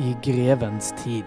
i grevens tid.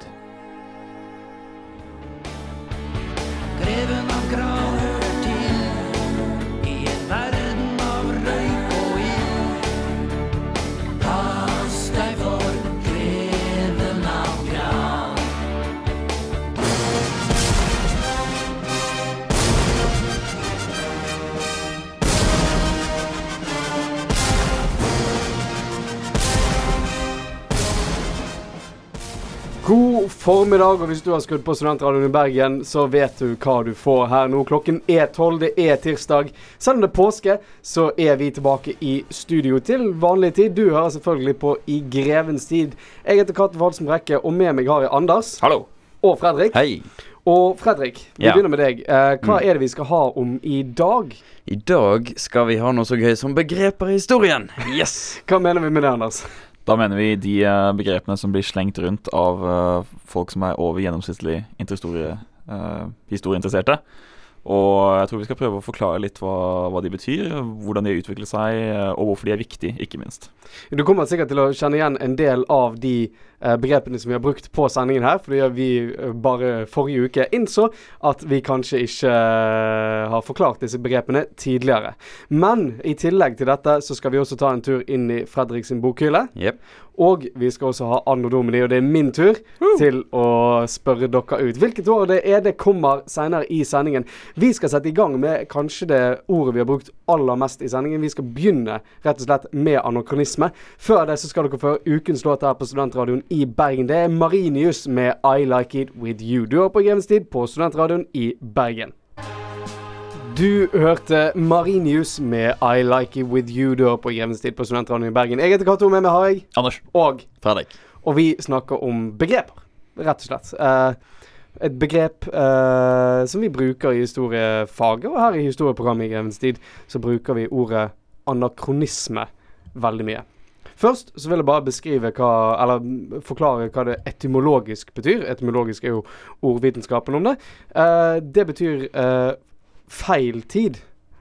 Formiddag, og hvis du har skrudd på Studentradioen i Bergen, så vet du hva du får her nå. Klokken er tolv, det er tirsdag. Selv om det er påske, så er vi tilbake i studio til vanlig tid. Du hører selvfølgelig på I grevens tid. Jeg heter Katte Falsen Brekke, og med meg har jeg Anders Hallo. og Fredrik. Hei. Og Fredrik, vi Ja. begynner med deg. Eh, hva Mm. er det vi skal ha om i dag? I dag skal vi ha noe så gøy som begreper i historien. Yes! Hva mener vi med det, Anders? Da mener vi de eh, begrepene som blir slengt rundt av eh, folk som er over gjennomsnittlig eh, historieinteresserte. Og jeg tror vi skal prøve å forklare litt hva, hva de betyr, hvordan de har utviklet seg, eh, og hvorfor de er viktige, ikke minst. Du kommer sikkert til å kjenne igjen en del av de eh, begrepene som vi har brukt på sendingen her, fordi vi eh, bare forrige uke innså at vi kanskje ikke har forklart disse begrepene tidligere. Men i tillegg til dette så skal vi også ta en tur inn i Fredrik sin bokhylle. Jep. Og vi skal også ha Anno Domini, og det er min tur til å spørre dere ut. Hvilket år det er, det kommer senere i sendingen. Vi skal sette i gang med kanskje det ordet vi har brukt aller mest i sendingen. Vi skal begynne rett og slett med anokronisme. Før det så skal dere få ukens låt her på Studentradioen i Bergen. Det er Marinius med I Like It With You. Du er på Grevens tid på Studentradioen i Bergen. Du hørte Marinius med I Like It With You. Er på Grevens tid på Studentradioen i Bergen. Jeg heter Cato, med meg har jeg Anders. og Fredrik. og vi snakker om begreper, rett og slett. Uh, et begrep uh, som vi bruker i historiefaget, og her i historieprogrammet i Grevens tid så bruker vi ordet anakronisme veldig mye. Først så vil jeg bare beskrive hva, eller forklare hva det etymologisk betyr. Etymologisk er jo ordvitenskapen om det. Uh, det betyr feil tid,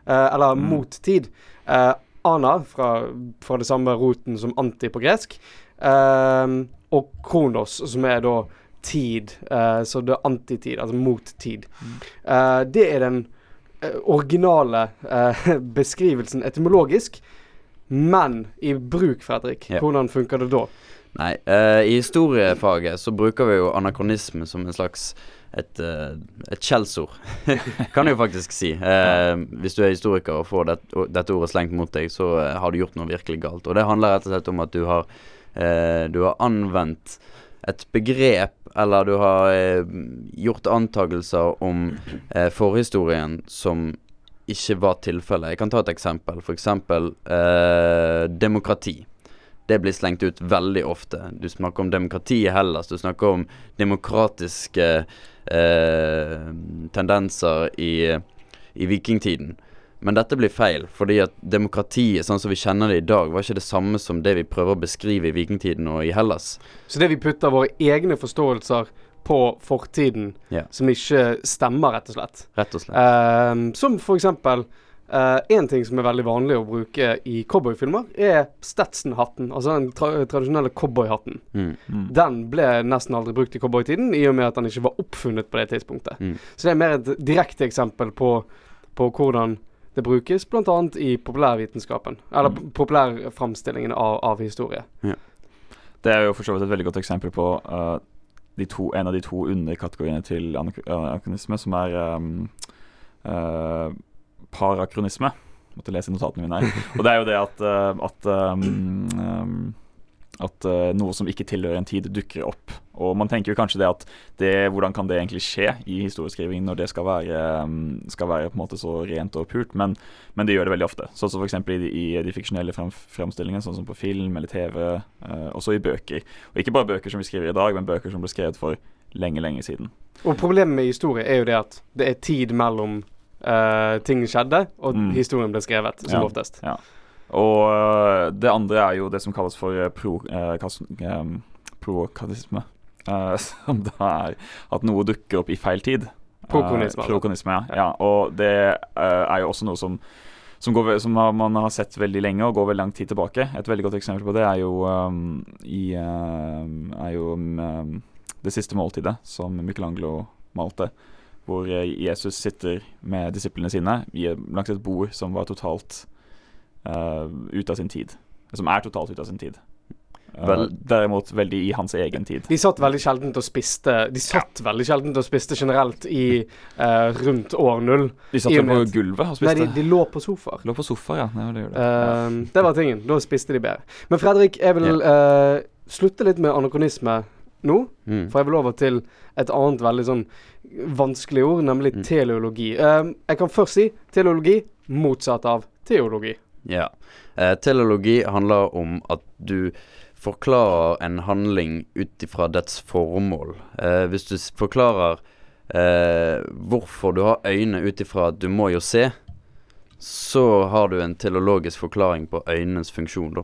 uh, eller Mm. mot tid. Eh, ana, fra, fra det samme roten som anti på gresk. uh, og kronos, som er da tid. så det er antitid, altså mot tid. Eh, det er den originale beskrivelsen etymologisk. Men i bruk, Fredrik, Ja. hvordan funker det da? Nei, i historiefaget så bruker vi jo anakronisme som en slags et, eh, et skjellsord, kan jeg jo faktisk si. Eh, hvis du er historiker og får det, dette ordet slengt mot deg, så eh, har du gjort noe virkelig galt. Og det handler rett og slett om at du har, eh, du har anvendt et begrep, eller du har eh, gjort antakelser om eh, forhistorien som ikke var tilfellet. Jeg kan ta et eksempel. Eksempel eh, demokrati. Det blir slengt ut veldig ofte. Du snakker om demokrati i Hellas. Du snakker om demokratiske eh, tendenser i, i vikingtiden. Men dette blir feil, fordi at demokratiet sånn som vi kjenner det i dag, var ikke det samme som det vi prøver å beskrive i vikingtiden og i Hellas. Så det vi putter våre egne forståelser på fortiden yeah. som ikke stemmer, rett og slett. Rett og slett. Eh, som for eksempel Én ting som er veldig vanlig å bruke i cowboyfilmer, er Stetson-hatten. Altså den tra tradisjonelle cowboyhatten. Mm. Mm. Den ble nesten aldri brukt i cowboytiden, i og med at den ikke var oppfunnet på det tidspunktet. Mm. Så det er mer et direkte eksempel på, på hvordan det brukes, bl.a. i populærvitenskapen. Eller Mm. populærframstillingen av, av historie. Det er jo for så vidt et veldig godt eksempel på uh, de to, en av de to underkategoriene til anak anakronisme, som er um, eh, parakronisme. Måtte lese notatene mine her. Og det er jo det at, eh, at, um, at eh, noe som ikke tilhører en tid, dukker opp. Og man tenker jo kanskje det at det, hvordan kan det egentlig skje i historieskriving når det skal være, um, skal være på en måte så rent og pult, men, men det gjør det veldig ofte. Sånn som f.eks. I, i de fiksjonelle fram, framstillingene, sånn som på film eller TV, eh, også i bøker. Og ikke bare bøker som vi skriver i dag, men bøker som ble skrevet for lenge, lenge siden. Og problemet med historie er jo det at det er tid mellom eh, ting skjedde, og Mm. historien ble skrevet, som Ja. oftest. Og øh, det andre er jo det som kalles for øh, pro, ehm, prokadisme. som da er at noe dukker opp i feil tid. Prokonisme. Uh, altså. prokronisme, ja. ja. Og det er jo også noe som som, går, som man har sett veldig lenge og går veldig lang tid tilbake. Et veldig godt eksempel på det er jo um, i uh, er jo um, Det siste måltidet, som Michelangelo malte. Hvor eh, Jesus sitter med disiplene sine langs et bord som var totalt uh, ute av sin tid. Som er totalt ute av sin tid. Uh, Vel- derimot veldig i hans egen tid. De satt veldig sjelden og spiste De satt veldig sjelden og spiste generelt i uh, rundt år null. De satt jo på gulvet og Nei, spiste. de, de lå på sofaer. Lå på sofaer, ja. Ja, det det. Ja. Ehm, det var tingen. Da spiste de bedre. Men Fredrik, jeg vil eh, slutte litt med anakronisme nå. Mm. For jeg vil over til et annet veldig sånn vanskelig ord, nemlig Mm. teleologi. Ehm, jeg kan først si teleologi motsatt av teologi. Ja. Eh, teleologi handler om at du forklarer en handling ut ifra dets formål. Eh, hvis du forklarer eh, hvorfor du har øyne ut ifra at du må jo se, så har du en teleologisk forklaring på øynenes funksjon, da.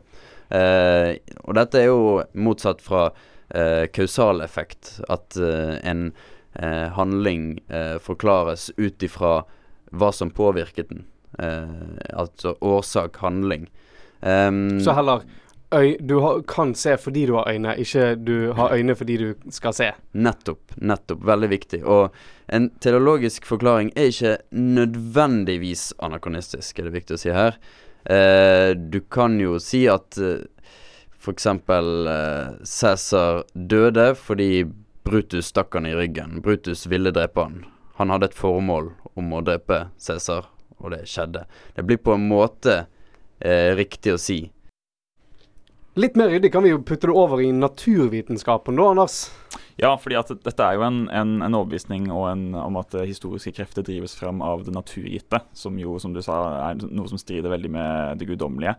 Eh, og dette er jo motsatt fra eh, kausal effekt, at eh, en eh, handling eh, forklares ut ifra hva som påvirket den. Eh, altså årsak, handling. Um, Så heller øy, du har, kan se fordi du har øyne, ikke du har øyne fordi du skal se. Nettopp. Nettopp. Veldig viktig. Og en teleologisk forklaring er ikke nødvendigvis anakronistisk, er det viktig å si her. Eh, du kan jo si at f.eks. Eh, Cæsar døde fordi Brutus stakk han i ryggen. Brutus ville drepe han. Han hadde et formål om å drepe Cæsar, og det skjedde. Det blir på en måte eh, riktig å si. Litt mer ryddig kan vi jo putte det over i naturvitenskapen da, Anders. Ja, fordi at dette er jo en, en, en overbevisning og en, om at historiske krefter drives fram av det naturgitte, som jo, som du sa, er noe som strider veldig med det guddommelige.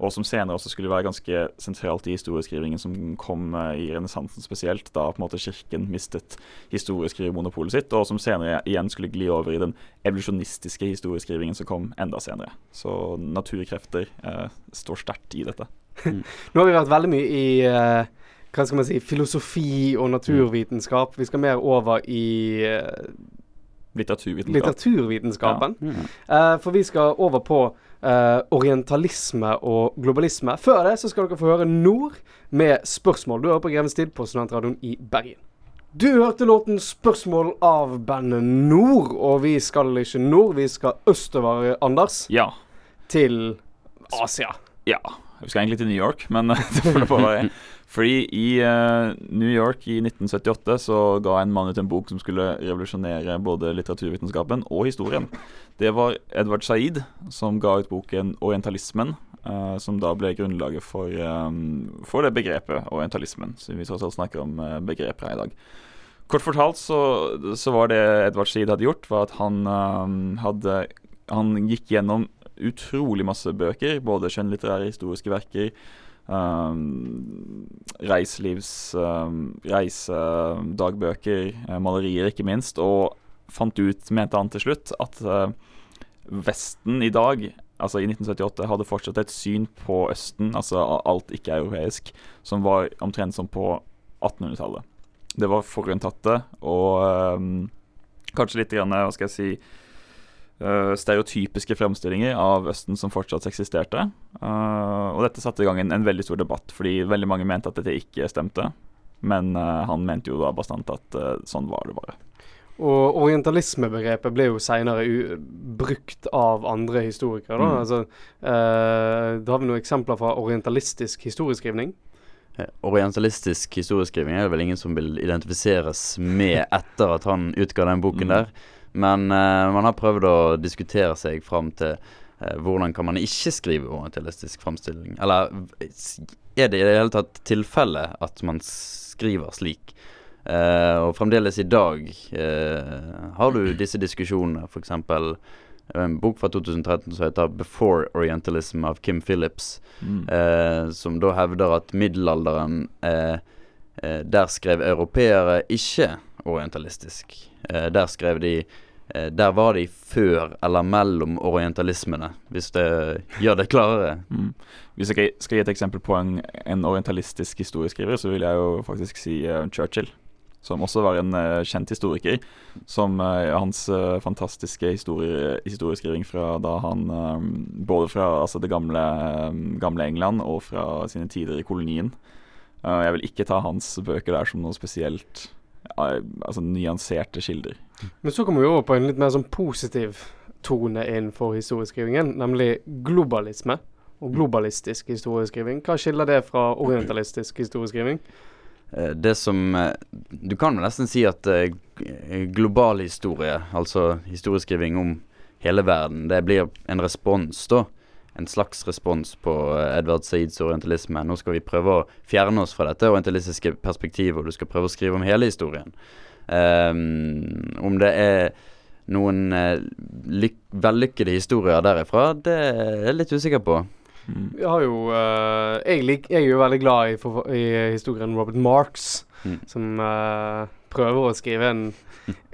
Og som senere også skulle være ganske sentralt i historieskrivingen som kom eh, i renessansen spesielt, da på en måte kirken mistet historieskrivermonopolet sitt, og som senere igjen skulle gli over i den evolusjonistiske historieskrivingen som kom enda senere. Så naturkrefter eh, står sterkt i dette. Nå har vi vært veldig mye i eh, hva skal man si, filosofi og naturvitenskap. Vi skal mer over i eh, Litteraturvitenskap. litteraturvitenskapen. Mm. Eh, for vi skal over på eh, orientalisme og globalisme. Før det så skal dere få høre Nord med spørsmål. Du hører på Grevens tid på Studentradioen i Bergen. Du hørte låten 'Spørsmål' av bandet Nord, og vi skal ikke nord, vi skal østover, Anders, Ja. til Asia. Ja. Vi skal egentlig til New York, men det det bare være. Fordi i uh, New York i 1978 så ga en mann ut en bok som skulle revolusjonere både litteraturvitenskapen og historien. Det var Edvard Said som ga ut boken 'Orientalismen', uh, som da ble grunnlaget for, um, for det begrepet orientalismen. Så vi tross alt snakker om uh, begreper her i dag. Kort fortalt så, så var det Edvard Said hadde gjort, var at han um, hadde Han gikk gjennom utrolig masse bøker, både skjønnlitterære historiske verker, um, reiselivs... Um, reisedagbøker, uh, malerier ikke minst, og fant ut, mente han til slutt, at uh, Vesten i dag, altså i 1978, hadde fortsatt et syn på Østen, altså alt ikke-europeisk, som var omtrent som på 1800-tallet. Det var forutinntatte og um, kanskje litt grann, hva skal jeg si eh, stereotypiske fremstillinger av Østen som fortsatt eksisterte. Eh, og dette satte i gang en, en veldig stor debatt, fordi veldig mange mente at dette ikke stemte. Men eh, han mente jo da bastant at eh, sånn var det bare. Og orientalismebegrepet ble jo seinere brukt av andre historikere. Da, Mm. altså, eh, da har vi noen eksempler fra orientalistisk historieskrivning. Eh, Orientalistisk historieskriving er det vel ingen som vil identifiseres med etter at han utga den boken Mm. der. Men eh, man har prøvd å diskutere seg fram til eh, hvordan kan man ikke skrive orientalistisk framstilling. Eller er det i det hele tatt tilfelle at man skriver slik? Eh, og fremdeles i dag eh, har du disse diskusjonene, f.eks. en bok fra 2013 som heter 'Before Orientalism' av Kim Phillips Mm. eh, som da hevder at middelalderen eh, eh, Der skrev europeere ikke orientalistisk. Eh, der skrev de eh, Der var de før eller mellom orientalismene, hvis det gjør det klarere. Mm. Hvis jeg skal gi et eksempel på en, en orientalistisk historieskriver, så vil jeg jo faktisk si eh, Churchill. som også var en uh, kjent historiker. Som uh, hans uh, fantastiske historie, historieskriving fra da han Både fra altså, det gamle, gamle England og fra sine tider i kolonien. Jeg vil ikke ta hans bøker der som noe spesielt Altså nyanserte kilder. Men så kommer vi over på en litt mer sånn positiv tone innenfor historieskrivingen, nemlig globalisme og globalistisk historieskriving. Hva skiller det fra orientalistisk historieskriving? Eh, Det som eh, Du kan vel nesten si at eh, global historie, altså historieskriving om hele verden, det blir en respons, da. En slags respons på eh, Edvard Saids orientalisme. Nå skal vi prøve å fjerne oss fra dette orientalistiske perspektivet, og du skal prøve å skrive om hele historien. Um, om det er noen eh, lyk vellykkede historier derifra, det er jeg litt usikker på. Mm. Jeg, har jo uh, jeg, lik, jeg er jo veldig glad i, for, i historien Robert Marks, Mm. som eh, prøver å skrive en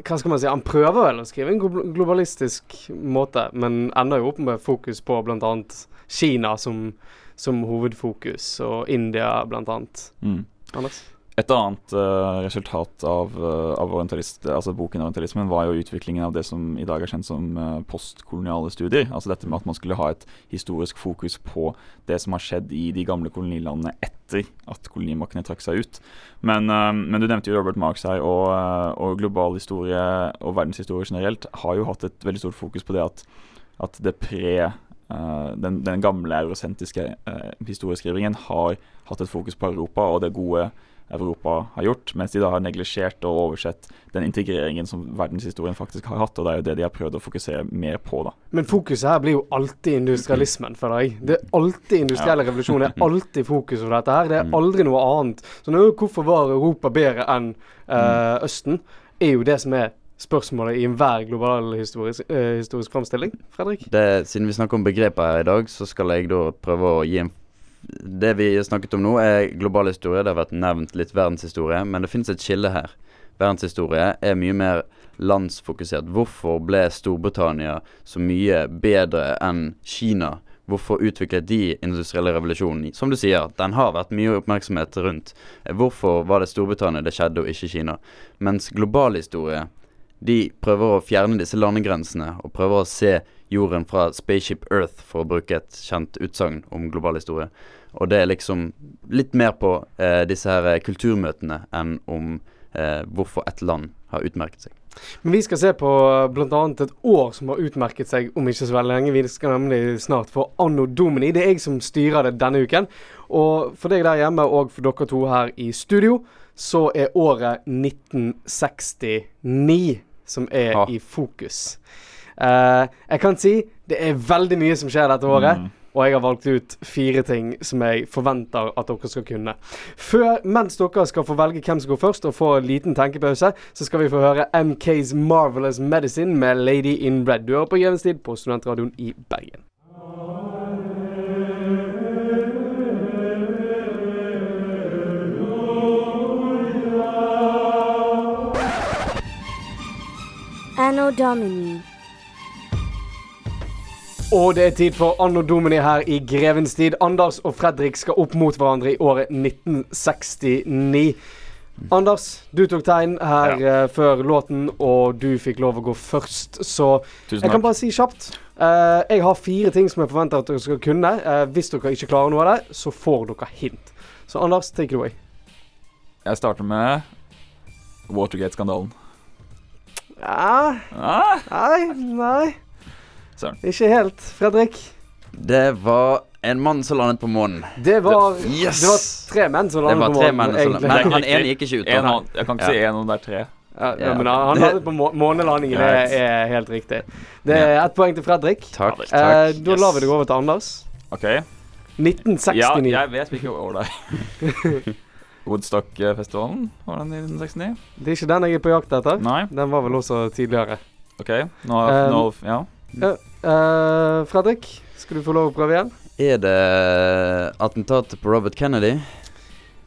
Hva skal man si? Han prøver vel å skrive en globalistisk måte, men ender jo opp med fokus på bl.a. Kina som, som hovedfokus, og India bl.a. Mm. Anders? Et annet uh, resultat av, uh, av altså boken Orientalismen var jo utviklingen av det som i dag er kjent som uh, postkoloniale studier. Altså dette med at man skulle ha et historisk fokus på det som har skjedd i de gamle kolonilandene etter at kolonimaktene trakk seg ut. Men, men du nevnte jo Robert Marks her, og, og global historie og verdenshistorie generelt har jo hatt et veldig stort fokus på det at, at det pre Uh, den, den gamle eurosentiske uh, historieskrivingen har hatt et fokus på Europa og det gode Europa har gjort, mens de da har neglisjert og oversett den integreringen som verdenshistorien faktisk har hatt, og det er jo det de har prøvd å fokusere mer på, da. Men fokuset her blir jo alltid industrialismen, føler jeg. Det er alltid industrielle revolusjon. Det er alltid fokus på dette her. Det er Mm. aldri noe annet. Så nå, hvorfor var Europa bedre enn eh, Østen? Er jo det som er spørsmålet i enhver global historisk, eh, historisk framstilling. Fredrik? Det, siden vi snakker om begreper her i dag, så skal jeg da prøve å gi en Det vi snakket om nå, er global historie. Det har vært nevnt litt verdenshistorie, men det finnes et skille her. Verdenshistorie er mye mer landsfokusert. Hvorfor ble Storbritannia så mye bedre enn Kina? Hvorfor utviklet de industrielle revolusjonen? Som du sier, den har vært mye oppmerksomhet rundt. Hvorfor var det Storbritannia det skjedde, og ikke Kina? Mens global historie de prøver å fjerne disse landegrensene og prøver å se jorden fra Spaceship Earth, for å bruke et kjent utsagn om global historie. Og det er liksom litt mer på eh, disse her eh, kulturmøtene enn om eh, hvorfor et land har utmerket seg. Men vi skal se på bl.a. et år som har utmerket seg om ikke så veldig lenge. Vi skal nemlig snart få Anno Domini. Det er jeg som styrer det denne uken. Og for deg der hjemme og for dere to her i studio, så er året 1969 som er Ja. i fokus. Uh, jeg kan si det er veldig mye som skjer dette året. Mm. Og jeg har valgt ut fire ting som jeg forventer at dere skal kunne. Før, Mens dere skal få velge hvem som går først, og få en liten tenkepause, så skal vi få høre MKs Marvelous Medicine med Lady in Red. Du hører på Jevnstid på Studentradioen i Bergen. Anno Domini. Og det er tid for Anno Domini her i Grevens tid. Anders og Fredrik skal opp mot hverandre i året 1969. Anders, du tok tegn her eh, før låten, og du fikk lov å gå først. Så Tusen jeg kan bare si kjapt. Uh, jeg har fire ting som jeg forventer at dere skal kunne. Uh, hvis dere ikke klarer noe av det, så får dere hint. Så Anders, take it away. Jeg starter med Watergate-skandalen. Ja, Ah, nei, nei. Søren. Ikke helt. Fredrik? Det var en mann som landet på månen. Det var, Yes! det var tre menn som Det landet var på tre månen, landet Men han ene gikk ikke ut. en, han, jeg kan ikke si én om det er tre. Ja, ja, Ja. men han, han landet på må månelandingen. Det er helt riktig. Det er ett poeng til Fredrik. Takk. takk. Eh, da lar vi det gå over til Anders. OK. Ja, 1969. jeg vet hvilket år det er. Woodstock-festivalen, var den i 1969? Det er ikke den jeg er på jakt etter. Nei? Den var vel også tidligere. OK. Nå, Um, nå Ja. Eh, Fredrik, skal du få lov å prøve igjen? Er det attentatet på Robert Kennedy?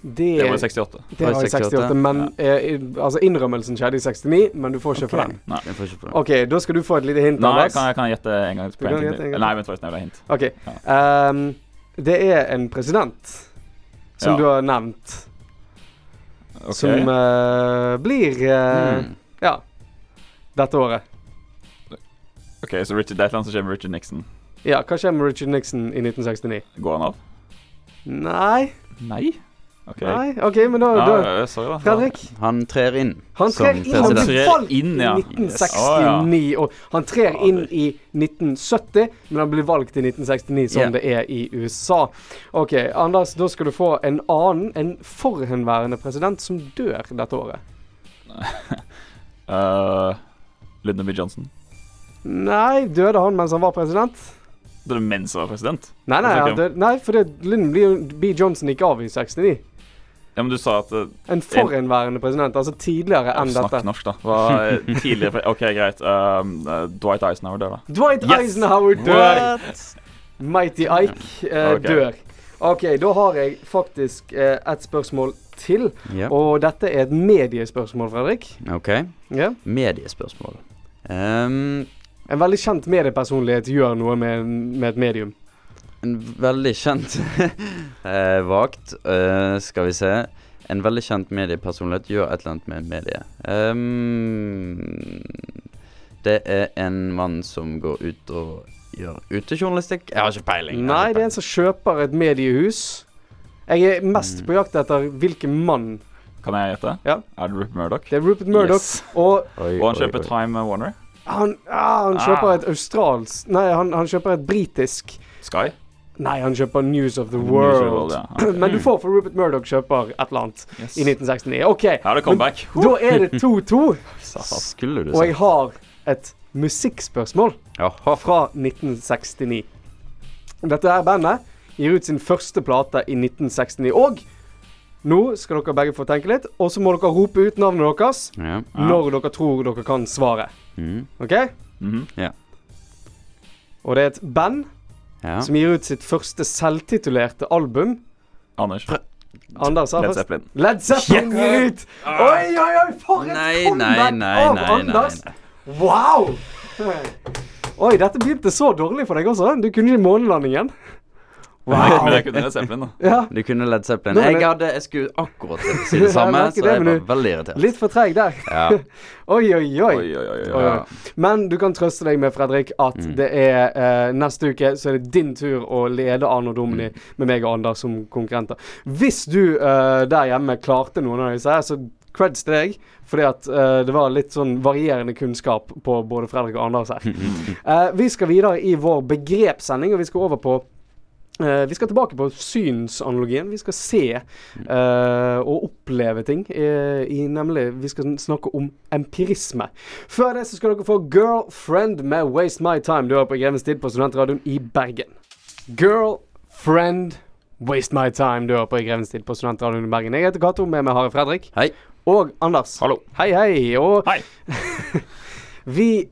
Det, Det var i 68. det var i 68, men eh, i- altså innrømmelsen skjedde i 69, men du får ikke for den. Nei. Jeg får ikke for den. OK, da skal du få et lite hint, Nei, jeg kan jeg, kan gjette en gang? Du kan gjette en gang. Nei, vent forresten, jeg vil ha hint. OK. Ehm, det er en president som Ja. du har nevnt. Ok. som uh, blir uh, Mm. Ja. Dette året. Ok, så Richard, det er et eller annet som skjer med Richard Nixon. Ja, hva skjer med Richard Nixon i 1969? Går han av? Nei. Nei? Ok. Nei, OK, men da, Ja, da sorry. Fredrik? Han trer inn Han trer inn, han blir valgt inn, ja. i 1969. Og han trer inn i 1970, men han blir valgt i 1969, som det er i USA. OK, Anders, da skal du få en annen, en forhenværende president som dør dette året. Uh, Lyndon B. Johnson. Nei, døde han mens han var president? Er mens han var president. Nei, nei, han døde, nei for det, Lyndon B. Johnson gikk av i 69. Ja, men du sa at uh, En forhenværende president, altså tidligere enn Snakk dette. norsk, da. Hva er tidligere OK, greit. Um, uh, Dwight Eisenhower dør, da. Dwight Yes! Eisenhower dør! Mighty Ike uh, okay. dør. OK, da har jeg faktisk uh, et spørsmål til. Yep. Og dette er et mediespørsmål, Fredrik. OK. Yeah. Mediespørsmål. Um, En veldig kjent mediepersonlighet gjør noe med, med et medium. En veldig kjent eh, Vagt, eh, skal vi se. En veldig kjent mediepersonlighet gjør et eller annet med mediet. medie. Ehm, det er en mann som går ut og gjør utejournalistikk. Jeg har ikke peiling. Nei, ikke det er en som kjøper et mediehus. Jeg er mest Mm. på jakt etter hvilken mann. Kan jeg gjette? Ja. Er det Rupert Murdoch? Det er Rupert Murdoch. Yes. Og. Oi, Og han oi, kjøper oi. Time Warner? han, ah, han kjøper Ah. et australsk Nei, han, han kjøper et britisk Sky? Nei, han kjøper News of the of World. the World, ja. okay. Men du får for Rupert Murdoch kjøper et eller annet Yes. i 1969. OK, er det comeback. da er det 2-2, Satan. Skulle du og jeg har et musikkspørsmål Jaha. fra 1969. Dette her bandet gir ut sin første plate i 1969. Og nå skal dere begge få tenke litt, og så må dere rope ut navnet deres Ja. Ja. når dere tror dere kan svaret. Mm. OK? Mhm. Og det er et band ja. som gir ut sitt første selvtitulerte album. Anders. Anders Led Zeppelin. Led Zeppelin gir ut! Oi, oi, oi, for et Nei, comeback nei, nei, av Anders! nei. Wow! Oi, dette begynte så dårlig for deg også. Du kunne ikke månelandingen. Men jeg kunne Led Zeppelin, da. Ja, Du kunne Led Zeppelin. Nå, Jeg hadde Jeg skulle akkurat si det samme, ja, så det, jeg var veldig irritert. litt for treig der. Ja. Oi, oi, oi. Oi, oi, oi. Oi, oi. oi. Men du kan trøste deg med, Fredrik, at Mm. det er eh, neste uke så er det din tur å lede Arno Domini Mm. med meg og Anders som konkurrenter. Hvis du eh, der hjemme klarte noen av disse her, så creds til deg. Fordi at uh, det var litt sånn varierende kunnskap på både Fredrik og Anders her. Uh, vi skal videre i vår begrepssending, og vi skal over på eh, vi skal tilbake på synsanalogien. Vi skal se uh, og oppleve ting. Uh, i nemlig Vi skal snakke om empirisme. Før det så skal dere få 'Girlfriend' med 'Waste My Time'. Du er på Grevens tid på Studentradioen i Bergen. 'Girlfriend', 'Waste My Time'. Du er på Grevens tid på Studentradioen i Bergen. Jeg heter Cato, med meg har jeg Fredrik. Hei. Og Anders. Hallo. Hei, hei. Og Hei. vi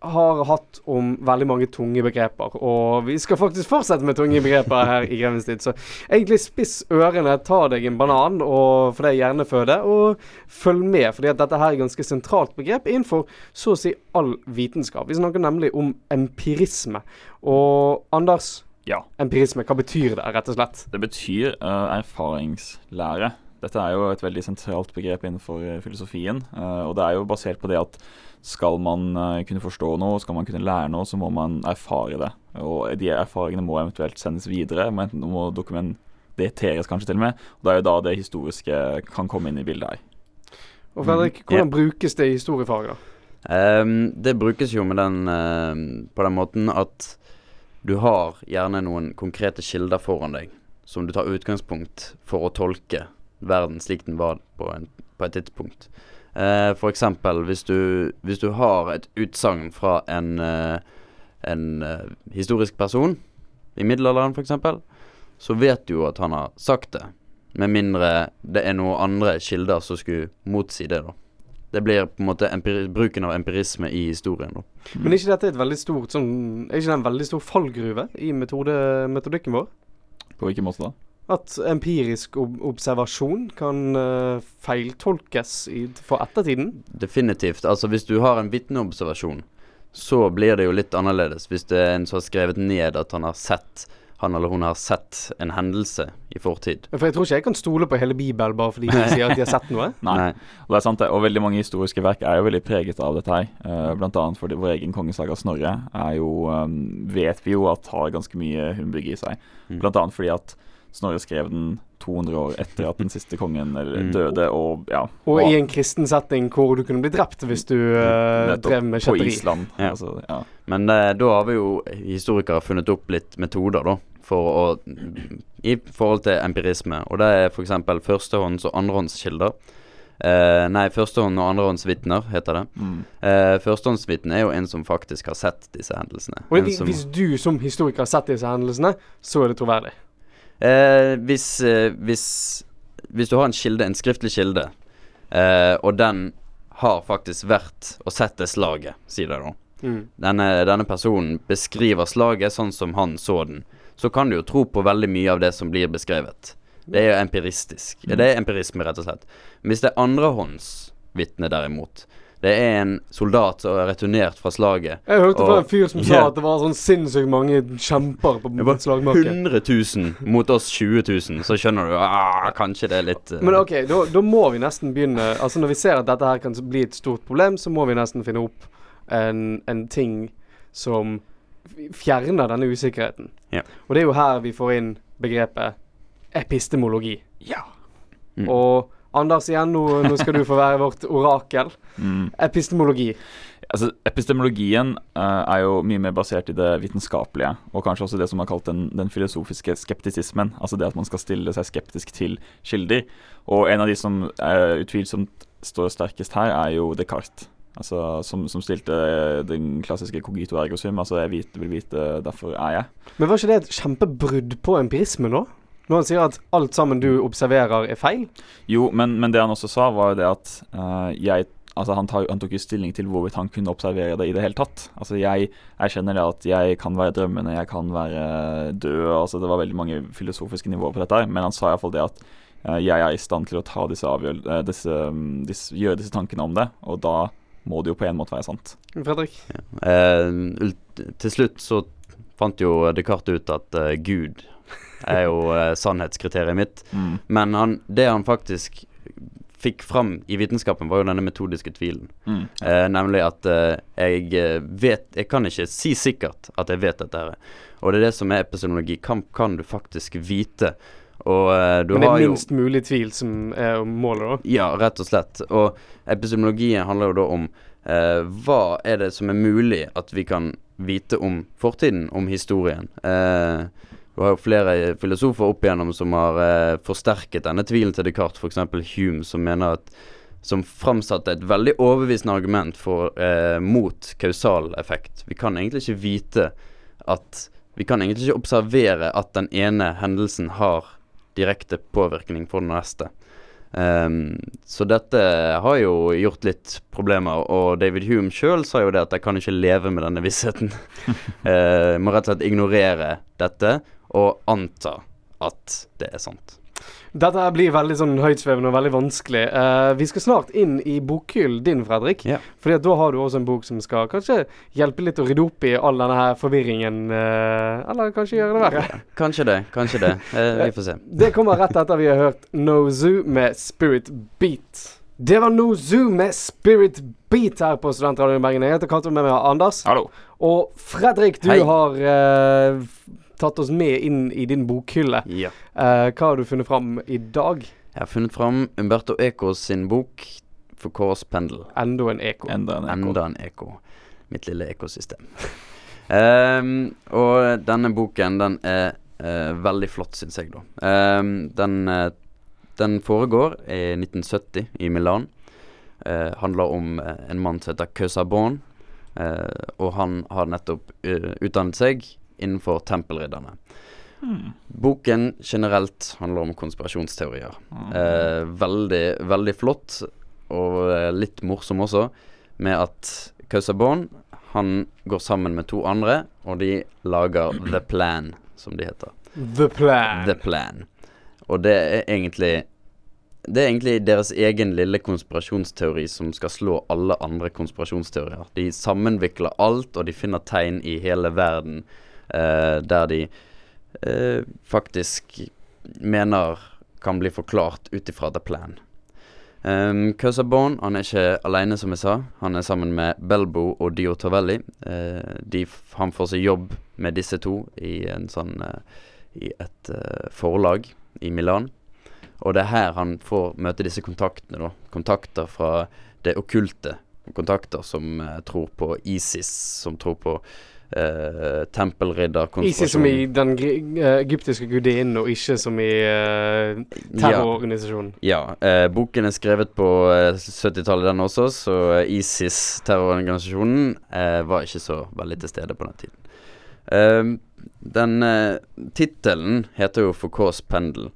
har hatt om veldig mange tunge begreper, og vi skal faktisk fortsette med tunge begreper her i Grevens tid. Så egentlig spiss ørene, ta deg en banan og for deg hjerneføde, og følg med, fordi at dette her er ganske sentralt begrep innenfor så å si all vitenskap. Vi snakker nemlig om empirisme. Og Anders, Ja. empirisme, hva betyr det, rett og slett? Det betyr uh, erfaringslære. Dette er jo et veldig sentralt begrep innenfor eh, filosofien. uh, og det er jo basert på det at skal man eh, kunne forstå noe, skal man kunne lære noe, så må man erfare det. Og de erfaringene må eventuelt sendes videre, men enten må dokumenteres kanskje til og med. Og det er jo da det historiske kan komme inn i bildet her. Og Fredrik, Mhm. hvordan brukes det i historiefaget, da? Um, det brukes jo med den uh, på den måten at du har gjerne noen konkrete kilder foran deg som du tar utgangspunkt for å tolke verden slik den var på, en, på et tidspunkt. Eh, for eksempel hvis du, hvis du har et utsagn fra en, eh, en eh, historisk person i middelalderen f.eks., så vet du jo at han har sagt det. Med mindre det er noen andre kilder som skulle motsi det, da. Det blir på en måte bruken av empirisme i historien, da. Men er ikke dette et veldig stort sånn Er ikke det en veldig stor fallgruve i metode, metodikken vår? På hvilken måte da? At empirisk ob observasjon kan uh, feiltolkes i, for ettertiden? Definitivt. Altså hvis du har en vitneobservasjon, så blir det jo litt annerledes. Hvis det er en som har skrevet ned at han har sett han eller hun har sett en hendelse i fortid. For jeg tror ikke jeg kan stole på hele Bibelen bare fordi de sier at de har sett noe. Nei. Og det er sant det, og veldig mange historiske verk er jo veldig preget av dette her. Uh, blant annet fordi vår egen kongesaga Snorre er jo, um, vet vi jo at har ganske mye humbug i seg. Mm. Blant annet fordi at Snorre skrev den 200 år etter at den siste kongen Mm. døde, og ja. Og i en kristen setting hvor du kunne bli drept hvis du uh, drev med kjetteri. På. Island. Ja. Altså, ja. Men uh, da har vi jo historikere funnet opp litt metoder, da. For å I forhold til empirisme. Og det er f.eks. førstehånds- og andrehåndskilder. Eh, nei, førstehånd- og andrehåndsvitner heter det. Mm. Eh, Førstehåndsvitne er jo en som faktisk har sett disse hendelsene. Og En hvis, som- hvis du som historiker har sett disse hendelsene, så er det troverdig. Eh, hvis, eh, hvis, hvis du har en kilde, en skriftlig kilde, eh, og den har faktisk vært og sett det slaget, sier det da. Mm. Denne, denne personen beskriver slaget sånn som han så den. Så kan du jo tro på veldig mye av det som blir beskrevet. Det er jo empiristisk. Det er empirisme, rett og slett. Men hvis det er andrehåndsvitne, derimot, det er en soldat som er returnert fra slaget Jeg hørte fra en fyr som sa at det var sånn sinnssykt mange kjemper på slagmarken. 100 000 mot oss 20 000, så skjønner du ah, Kanskje det er litt uh, Men OK, da må vi nesten begynne Altså Når vi ser at dette her kan bli et stort problem, så må vi nesten finne opp en, en ting som fjerner denne usikkerheten. Ja. Og det er jo her vi får inn begrepet epistemologi. ja. Mm. Og Anders, igjen, nå, nå skal du få være vårt orakel. Mm. Epistemologi. Altså, epistemologien uh, er jo mye mer basert i det vitenskapelige, og kanskje også det som er kalt den, den filosofiske skeptisismen. Altså det at man skal stille seg skeptisk til kilder. Og en av de som uh, utvilsomt står sterkest her, er jo Descartes. Altså, som, som stilte den klassiske cogito ergo sum. Altså jeg vet, vil vite, derfor er jeg. Men var ikke det et kjempebrudd på empirisme nå? Når han sier at alt sammen du observerer, er feil? Jo, men, men det han også sa, var jo det at uh, jeg Altså han, tar, han tok jo stilling til hvorvidt han kunne observere det i det hele tatt. Altså jeg erkjenner det at jeg kan være drømmende, jeg kan være død. altså Det var veldig mange filosofiske nivåer på dette, her, men han sa iallfall det at eh, jeg er i stand til å ta disse avgjør eh, disse, mm, disse, gjøre disse tankene om det, og da må det jo på en måte være sant. Fredrik? Eh, ult- til slutt så fant jo Descartes ut at eh, Gud er jo eh, sannhetskriteriet mitt. Mm. Men han, det han faktisk fikk fram i vitenskapen, var jo denne metodiske tvilen. Mm. Eh, nemlig at eh, jeg eh, vet Jeg kan ikke si sikkert at jeg vet dette her. Og det er det som er epistemologi. Kan, kan du faktisk vite? Og eh, du Men det har er jo minst mulig tvil som er målet, da. Ja, rett og slett. Og epistemologien handler jo da om eh, hva er det som er mulig at vi kan vite om fortiden, om historien. Eh, du har jo flere filosofer opp igjennom som har eh, forsterket denne tvilen til Descartes, f.eks. Hume, som mener at som framsatte et veldig overbevisende argument for, eh, mot kausal effekt. Vi kan egentlig ikke vite at Vi kan egentlig ikke observere at den ene hendelsen har direkte påvirkning på den neste. Um, så dette har jo gjort litt problemer, og David Hume sjøl sa jo det at jeg kan ikke leve med denne vissheten. uh, må rett og slett ignorere dette og anta at det er sant. Dette her blir veldig sånn høytsvevende og veldig vanskelig. Uh, vi skal snart inn i bokhyllen din, Fredrik. Yeah. Fordi at da har du også en bok som skal kanskje hjelpe litt å rydde opp i all denne her forvirringen. Uh, eller kanskje gjøre det verre. Kanskje det, kanskje det. Uh, vi får se. Det kommer rett etter vi har hørt No Zoo med Spirit Beat. Det var No Zoo med Spirit Beat her på Studentradioen i Bergen. Jeg heter Cato, med meg Anders. Hallo. Og Fredrik, du Hei. har tatt oss med inn i din bokhylle. Ja. Uh, hva har du funnet fram i dag? Jeg har funnet fram Umberto Ecos sin bok For Kårs pendel. Enda en eko. Enda en eko. Enda en eko. Mitt lille ekosystem. um, og denne boken, den er uh, veldig flott, syns jeg, da. Um, den, uh, den foregår i 1970 i Milan. Uh, handler om en mann som heter Causabon. Eh, og han har nettopp utdannet seg innenfor tempelridderne. Mm. Boken generelt handler om konspirasjonsteorier. Eh, veldig, veldig flott, og eh, litt morsom også, med at Kausabon han går sammen med to andre, og de lager The Plan, som de heter. The Plan. The Plan. Og det er egentlig Det er egentlig deres egen lille konspirasjonsteori som skal slå alle andre konspirasjonsteorier. De sammenvikler alt, og de finner tegn i hele verden der de eh, faktisk mener kan bli forklart ut ifra The Plan. Um, Bone han er ikke alene, som jeg sa. Han er sammen med Belbo og Dio Torvelli. Uh, de, han får seg jobb med disse to i, sånn, uh, i et uh, forlag i Milan. Og det er her han får møte disse kontaktene. da Kontakter fra det okkulte. Kontakter som eh, tror på ISIS, som tror på eh, tempelridderkonspirasjon. Ikke som i den eh, egyptiske gudinnen, og ikke som i uh, terrororganisasjonen. Ja, eh, boken er skrevet på eh, 70-tallet den også, så ISIS, terrororganisasjonen, var ikke så veldig til stede på den tiden. Den uh, tittelen heter jo Foucaults pendel,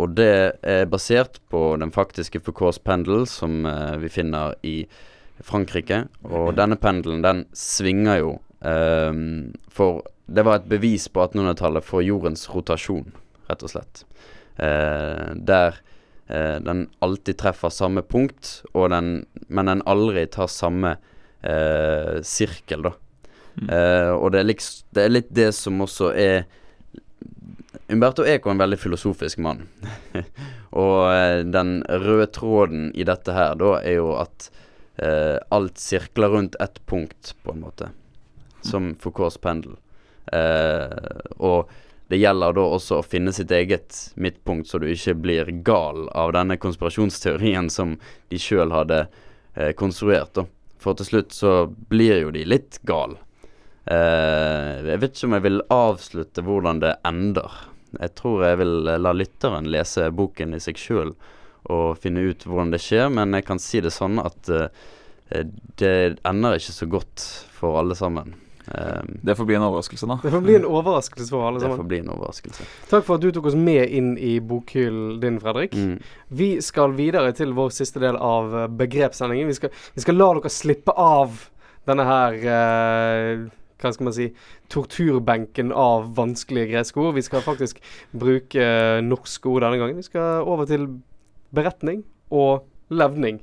og det er basert på den faktiske Foucaults pendel som vi finner i Frankrike. Og denne pendelen, den svinger jo eh, For det var et bevis på 1800-tallet for jordens rotasjon, rett og slett. Uh, der uh, den alltid treffer samme punkt, den, men den aldri tar samme uh, sirkel, da. Mm. Og det er, liksom, det er litt det som også er Umberto Eco er en veldig filosofisk mann. og den røde tråden i dette her, da, er jo at alt sirkler rundt ett punkt, på en måte. Som Foucaults pendel. Eh, og det gjelder da også å finne sitt eget midtpunkt, så du ikke blir gal av denne konspirasjonsteorien som de sjøl hadde eh, konstruert. da. For til slutt så blir jo de litt gal. Eh, jeg vet ikke om jeg vil avslutte hvordan det ender. Jeg tror jeg vil eh, la lytteren lese boken i seg sjøl og finne ut hvordan det skjer, men jeg kan si det sånn at eh, det ender ikke så godt for alle sammen. Eh, Det får bli en overraskelse, da. Det får bli en overraskelse for alle sammen. det får bli en overraskelse. Takk for at du tok oss med inn i bokhyllen din, Fredrik. Mm. Vi skal videre til vår siste del av eh, begrepssendingen. Vi skal, vi skal la dere slippe av denne her uh, Hva skal man si Torturbenken av vanskelige greske ord. Vi skal faktisk bruke uh, norske ord denne gangen. Vi skal over til beretning og levning.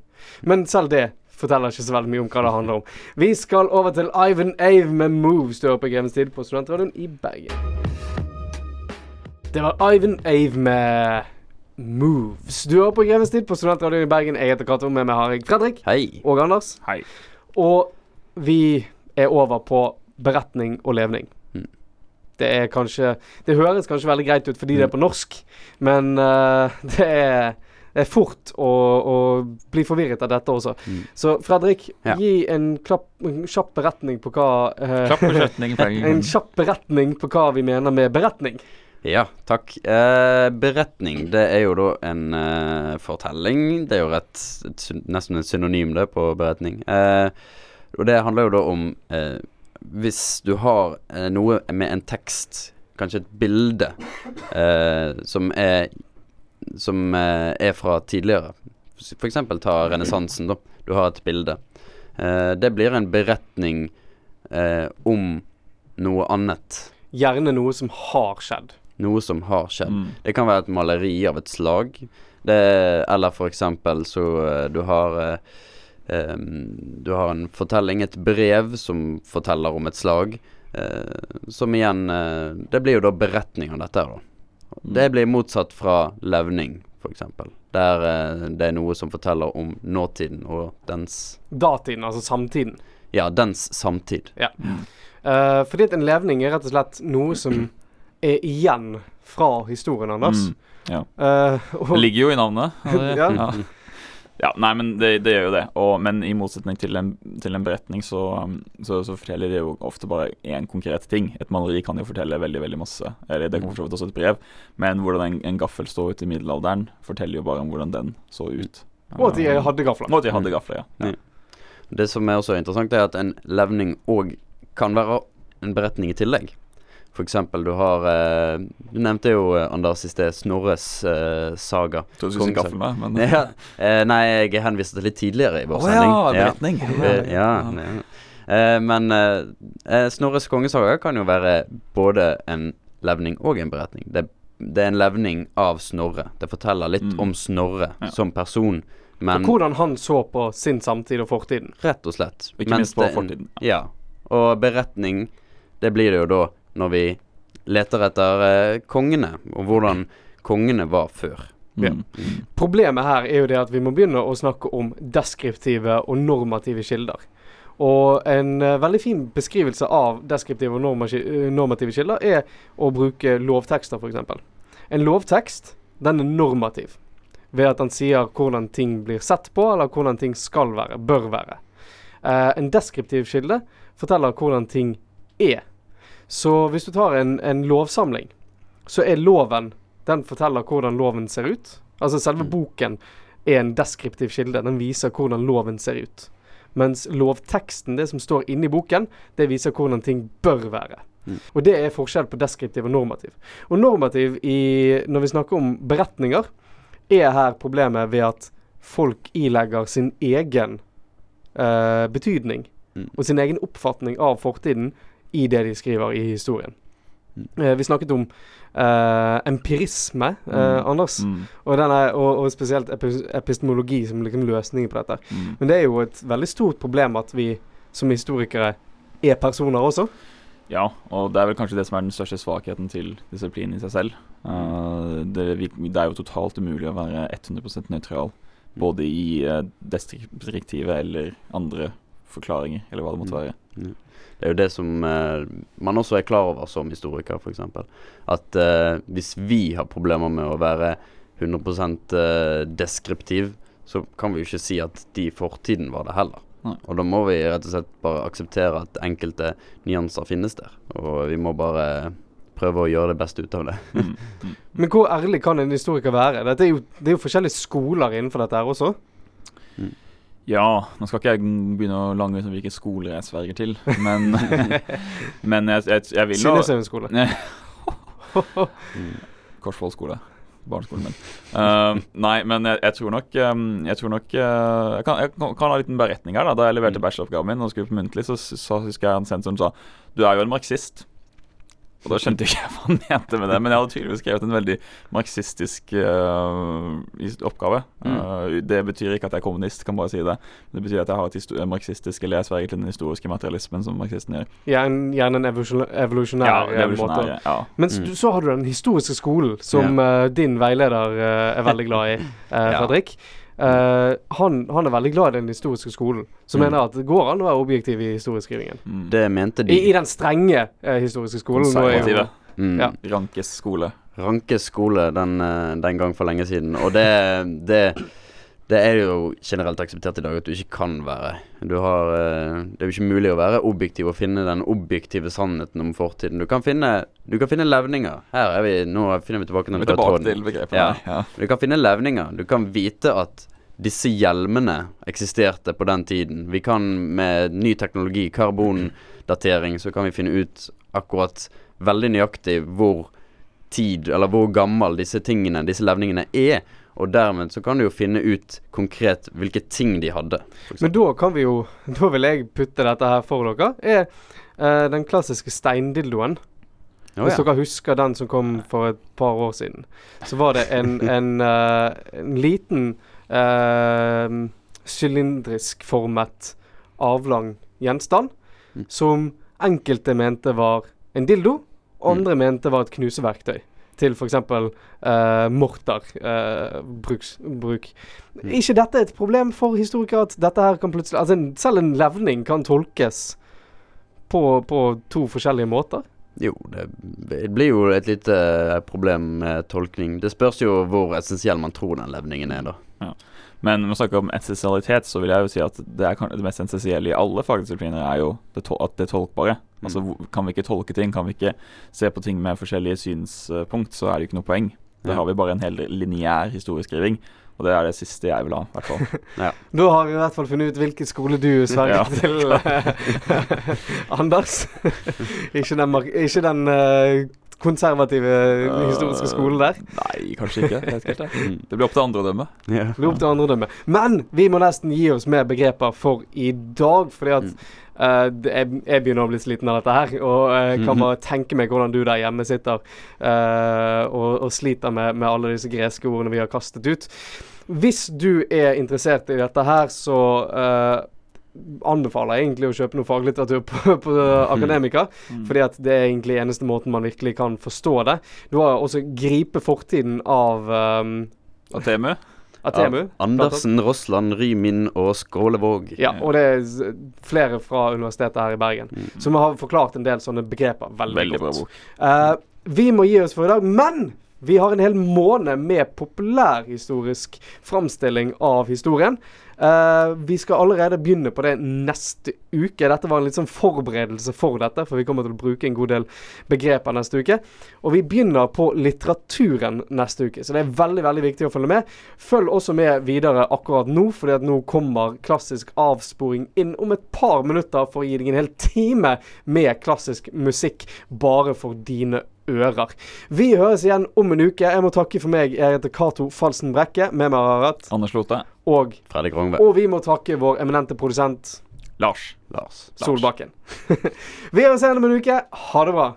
Men selv det forteller ikke så veldig mye om hva det handler om. Vi skal over til Ivan Ave med 'Moves' du hører på Grevens tid på Studentradioen i Bergen. Det var Ivan Ave med 'Moves'. Du hører på Grevens tid på Studentradioen i Bergen. Jeg heter Cato, med meg har jeg Fredrik Hei. og Anders. Hei. Og vi er over på beretning og levning. Mm. Det er kanskje Det høres kanskje veldig greit ut fordi det er på norsk, men uh, det er fort å, å bli forvirret av dette også. Mm. Så Fredrik, Ja. gi en, klapp, en kjapp beretning på hva eh, kjøttning. En kjapp beretning på hva vi mener med beretning. Ja, takk. Eh, beretning, det er jo da en eh, fortelling. Det er jo rett, et, nesten et synonym det på beretning. Eh, og det handler jo da om eh, Hvis du har eh, noe med en tekst, kanskje et bilde, eh, som er Som eh, er fra tidligere. Eksempel ta renessansen, da. Du har et bilde. Eh, det blir en beretning eh, om noe annet. Gjerne noe som har skjedd. Noe som har skjedd. Mm. Det kan være et maleri av et slag. Det, eller for eksempel så du har em, Du har en fortelling, et brev, som forteller om et slag. Uh, som igjen uh, Det blir jo da beretning av dette her, da. Det blir motsatt fra levning, eksempel. Der eh, det er noe som forteller om nåtiden og dens Datiden, altså samtiden. Ja, dens samtid. Eh, fordi at en levning er rett og slett noe som er igjen fra historien, Anders. Mm, ja. Eh, og, Det ligger jo i navnet. og det- Ja. Ja. Ja, nei, men det, det gjør jo det. Og, men i motsetning til en, til en beretning, så, um, så, så forteller det jo ofte bare én konkret ting. Et maleri kan jo fortelle veldig veldig masse. Eller det kan for så vidt også et brev. Men hvordan en, en gaffel står ut i middelalderen, forteller jo bare om hvordan den så ut. og at de hadde gafler. Og at de hadde gafler, ja. Det som er også interessant, er at en levning òg kan være en beretning i tillegg. Eksempel, du har eh, Du nevnte jo, eh, Anders, i sted Snorres eh, saga. Tror du skulle si gaffel med, men Ja, eh, nei, jeg henviste til litt tidligere i vår oh, sending. ja, beretning. Eh, ja, ja. Eh, men eh, Snorres kongesaga kan jo være både en levning og en beretning. Det, det er en levning av Snorre. Det forteller litt Mm. om Snorre Ja. som person, men Og hvordan han så på sin samtid og fortiden. rett og slett. Ikke Mens minst på fortiden. en-. Ja. Og beretning, det blir det jo da når vi leter etter eh, kongene, og hvordan kongene var før. Ja. Mm. Problemet her er jo det at vi må begynne å snakke om deskriptive og normative kilder. Og en uh, veldig fin beskrivelse av deskriptive og norma- eh, normative kilder er å bruke lovtekster, f.eks. En lovtekst, den er normativ ved at den sier hvordan ting blir sett på, eller hvordan ting skal være, bør være. Uh, en deskriptiv kilde forteller hvordan ting er. Så hvis du tar en, en lovsamling, så er loven Den forteller hvordan loven ser ut. Altså selve Mm. boken er en deskriptiv kilde. Den viser hvordan loven ser ut. Mens lovteksten, det som står inni boken, det viser hvordan ting bør være. Mm. Og det er forskjell på deskriptiv og normativ. Og normativ i, når vi snakker om beretninger, er her problemet ved at folk ilegger sin egen eh, betydning Mm. og sin egen oppfatning av fortiden i det de skriver i historien. Mm. Eh, vi snakket om eh, empirisme, eh, Mm. Anders, Mm. og, denne, og, og spesielt epistemologi som liksom løsningen på dette. Mm. Men det er jo et veldig stort problem at vi som historikere er personer også. Ja, og det er vel kanskje det som er den største svakheten til disiplinen i seg selv. Uh, det, det er jo totalt umulig å være 100% nøytral, både i uh, destriktive eller andre forklaringer, eller hva det måtte Mm. Det er jo det som eh, man også er klar over som historiker, f.eks. At eh, hvis vi har problemer med å være 100 eh, deskriptiv, så kan vi jo ikke si at de i fortiden var det heller. Nei. Og da må vi rett og slett bare akseptere at enkelte nyanser finnes der. Og vi må bare prøve å gjøre det beste ut av det. Mm. Mm. Men hvor ærlig kan en historiker være? Dette er jo, det er jo forskjellige skoler innenfor dette her også. Ja, nå skal ikke jeg begynne å lange ut om hvilke skoler jeg sverger til, men, men jeg, jeg, jeg vil nå Sinnesøvn skole. Korsvoll skole. Barneskolen min. Uh, nei, men jeg, jeg tror nok um, Jeg tror nok uh, Jeg kan, jeg kan, kan ha en liten beretning her. Da Da jeg leverte Mm. bacheloroppgaven min og skulle på muntlig, så, så husker jeg en sensor som sa Du er jo en marxist. Og da skjønte jeg ikke hva han mente med det, men jeg hadde tydeligvis skrevet en veldig marxistisk uh, oppgave. Mm. Uh, det betyr ikke at jeg er kommunist, kan bare si det. Det betyr at jeg har et marxistisk Eller jeg sverger til den historiske materialismen som marxisten gjør. Gjerne, gjerne en evolusjon- evolusjonær Ja, eh, måte. Ja. Men Mm. så har du den historiske skolen, som uh, din veileder eh, er veldig glad i, eh, Ja. Fredrik. Eh, han, han er veldig glad i den historiske skolen, som Mm. mener at det går an å være objektiv i historieskrivingen. Mm. Det mente de. I, I den strenge uh, historiske skolen. Nå er Konservative. Mm. Ja. Rankes skole. Rankes skole den, eh, den gang for lenge siden. Og det, det, det er jo generelt akseptert i dag at du ikke kan være. Du har, eh, det er jo ikke mulig å være objektiv og finne den objektive sannheten om fortiden. Du kan finne, du kan finne levninger. Her er vi, nå finner vi tilbake Vi tilbake til. Ja. Du kan finne levninger. Du kan vite at disse hjelmene eksisterte på den tiden. Vi kan med ny teknologi, karbondatering, så kan vi finne ut akkurat veldig nøyaktig hvor tid, eller hvor gammel disse tingene, disse levningene er. Og dermed så kan du jo finne ut konkret hvilke ting de hadde. Men da kan vi jo Da vil jeg putte dette her for dere. Er eh, den klassiske steindildoen. Oh, Hvis ja. dere husker den som kom for et par år siden, så var det en, en, uh, en liten eh, sylindrisk formet avlang gjenstand Mm. som enkelte mente var en dildo, andre Mm. andre mente var et knuseverktøy. Til f.eks. Uh, morterbruk. eh, bruk. Mm. ikke dette et problem for historikere at dette her kan plutselig Altså en, selv en levning kan tolkes på, på to forskjellige måter. Jo, det, det blir jo et lite eh, problem med tolkning. Det spørs jo hvor essensiell man tror den levningen er, da. Men når man snakker om essensialitet, så vil jeg jo si at det, er, det mest essensielle i alle fagdisipliner er jo det, at det er tolkbare. Altså, Kan vi ikke tolke ting, kan vi ikke se på ting med forskjellige synspunkt, så er det jo ikke noe poeng. Da Ja. har vi bare en hel lineær historieskriving, og det er det siste jeg vil ha. i hvert fall. Da har vi i hvert fall funnet ut hvilken skole du sverger Ja. til, eh, Anders. ikke den, ikke den eh, konservative historiske skolen der. Nei, kanskje ikke. Jeg helt, jeg. Mm. Det blir opp til andre å dømme. Ja. Det blir opp til andre å dømme. Men vi må nesten gi oss med begreper for i dag, fordi at Mm. Uh, det er, jeg begynner å bli sliten av dette her, og uh, kan Mhm. bare tenke meg hvordan du der hjemme sitter uh, og, og sliter med, med alle disse greske ordene vi har kastet ut. Hvis du er interessert i dette her, så anbefaler egentlig å kjøpe noe faglitteratur på, på Akademika. Mm. Fordi at det er egentlig eneste måten man virkelig kan forstå det. Du har også Gripe fortiden av um, Atemu. Atemu. Ja, Andersen, Rossland, Rymin og Skålevåg. Ja, og det er flere fra universitetet her i Bergen Mm. som har forklart en del sånne begreper veldig, Veldig bra godt. bok. Eh, vi må gi oss for i dag, men vi har en hel måned med populærhistorisk framstilling av historien. Eh, vi skal allerede begynne på det neste uke. Dette var en litt sånn forberedelse for dette, for vi kommer til å bruke en god del begreper neste uke. Og vi begynner på litteraturen neste uke, så det er veldig veldig viktig å følge med. Følg også med videre akkurat nå, fordi at nå kommer klassisk avsporing inn om et par minutter for å gi deg en hel time med klassisk musikk bare for dine ører. Vi høres igjen om en uke. Jeg må takke for meg. Jeg heter Cato Falsen Brekke. Med meg har jeg hatt Anders Lote. og, Fredrik Rongve. og vi må takke vår eminente produsent Lars. Lars. Solbakken. vi høres igjen om en uke. Ha det bra.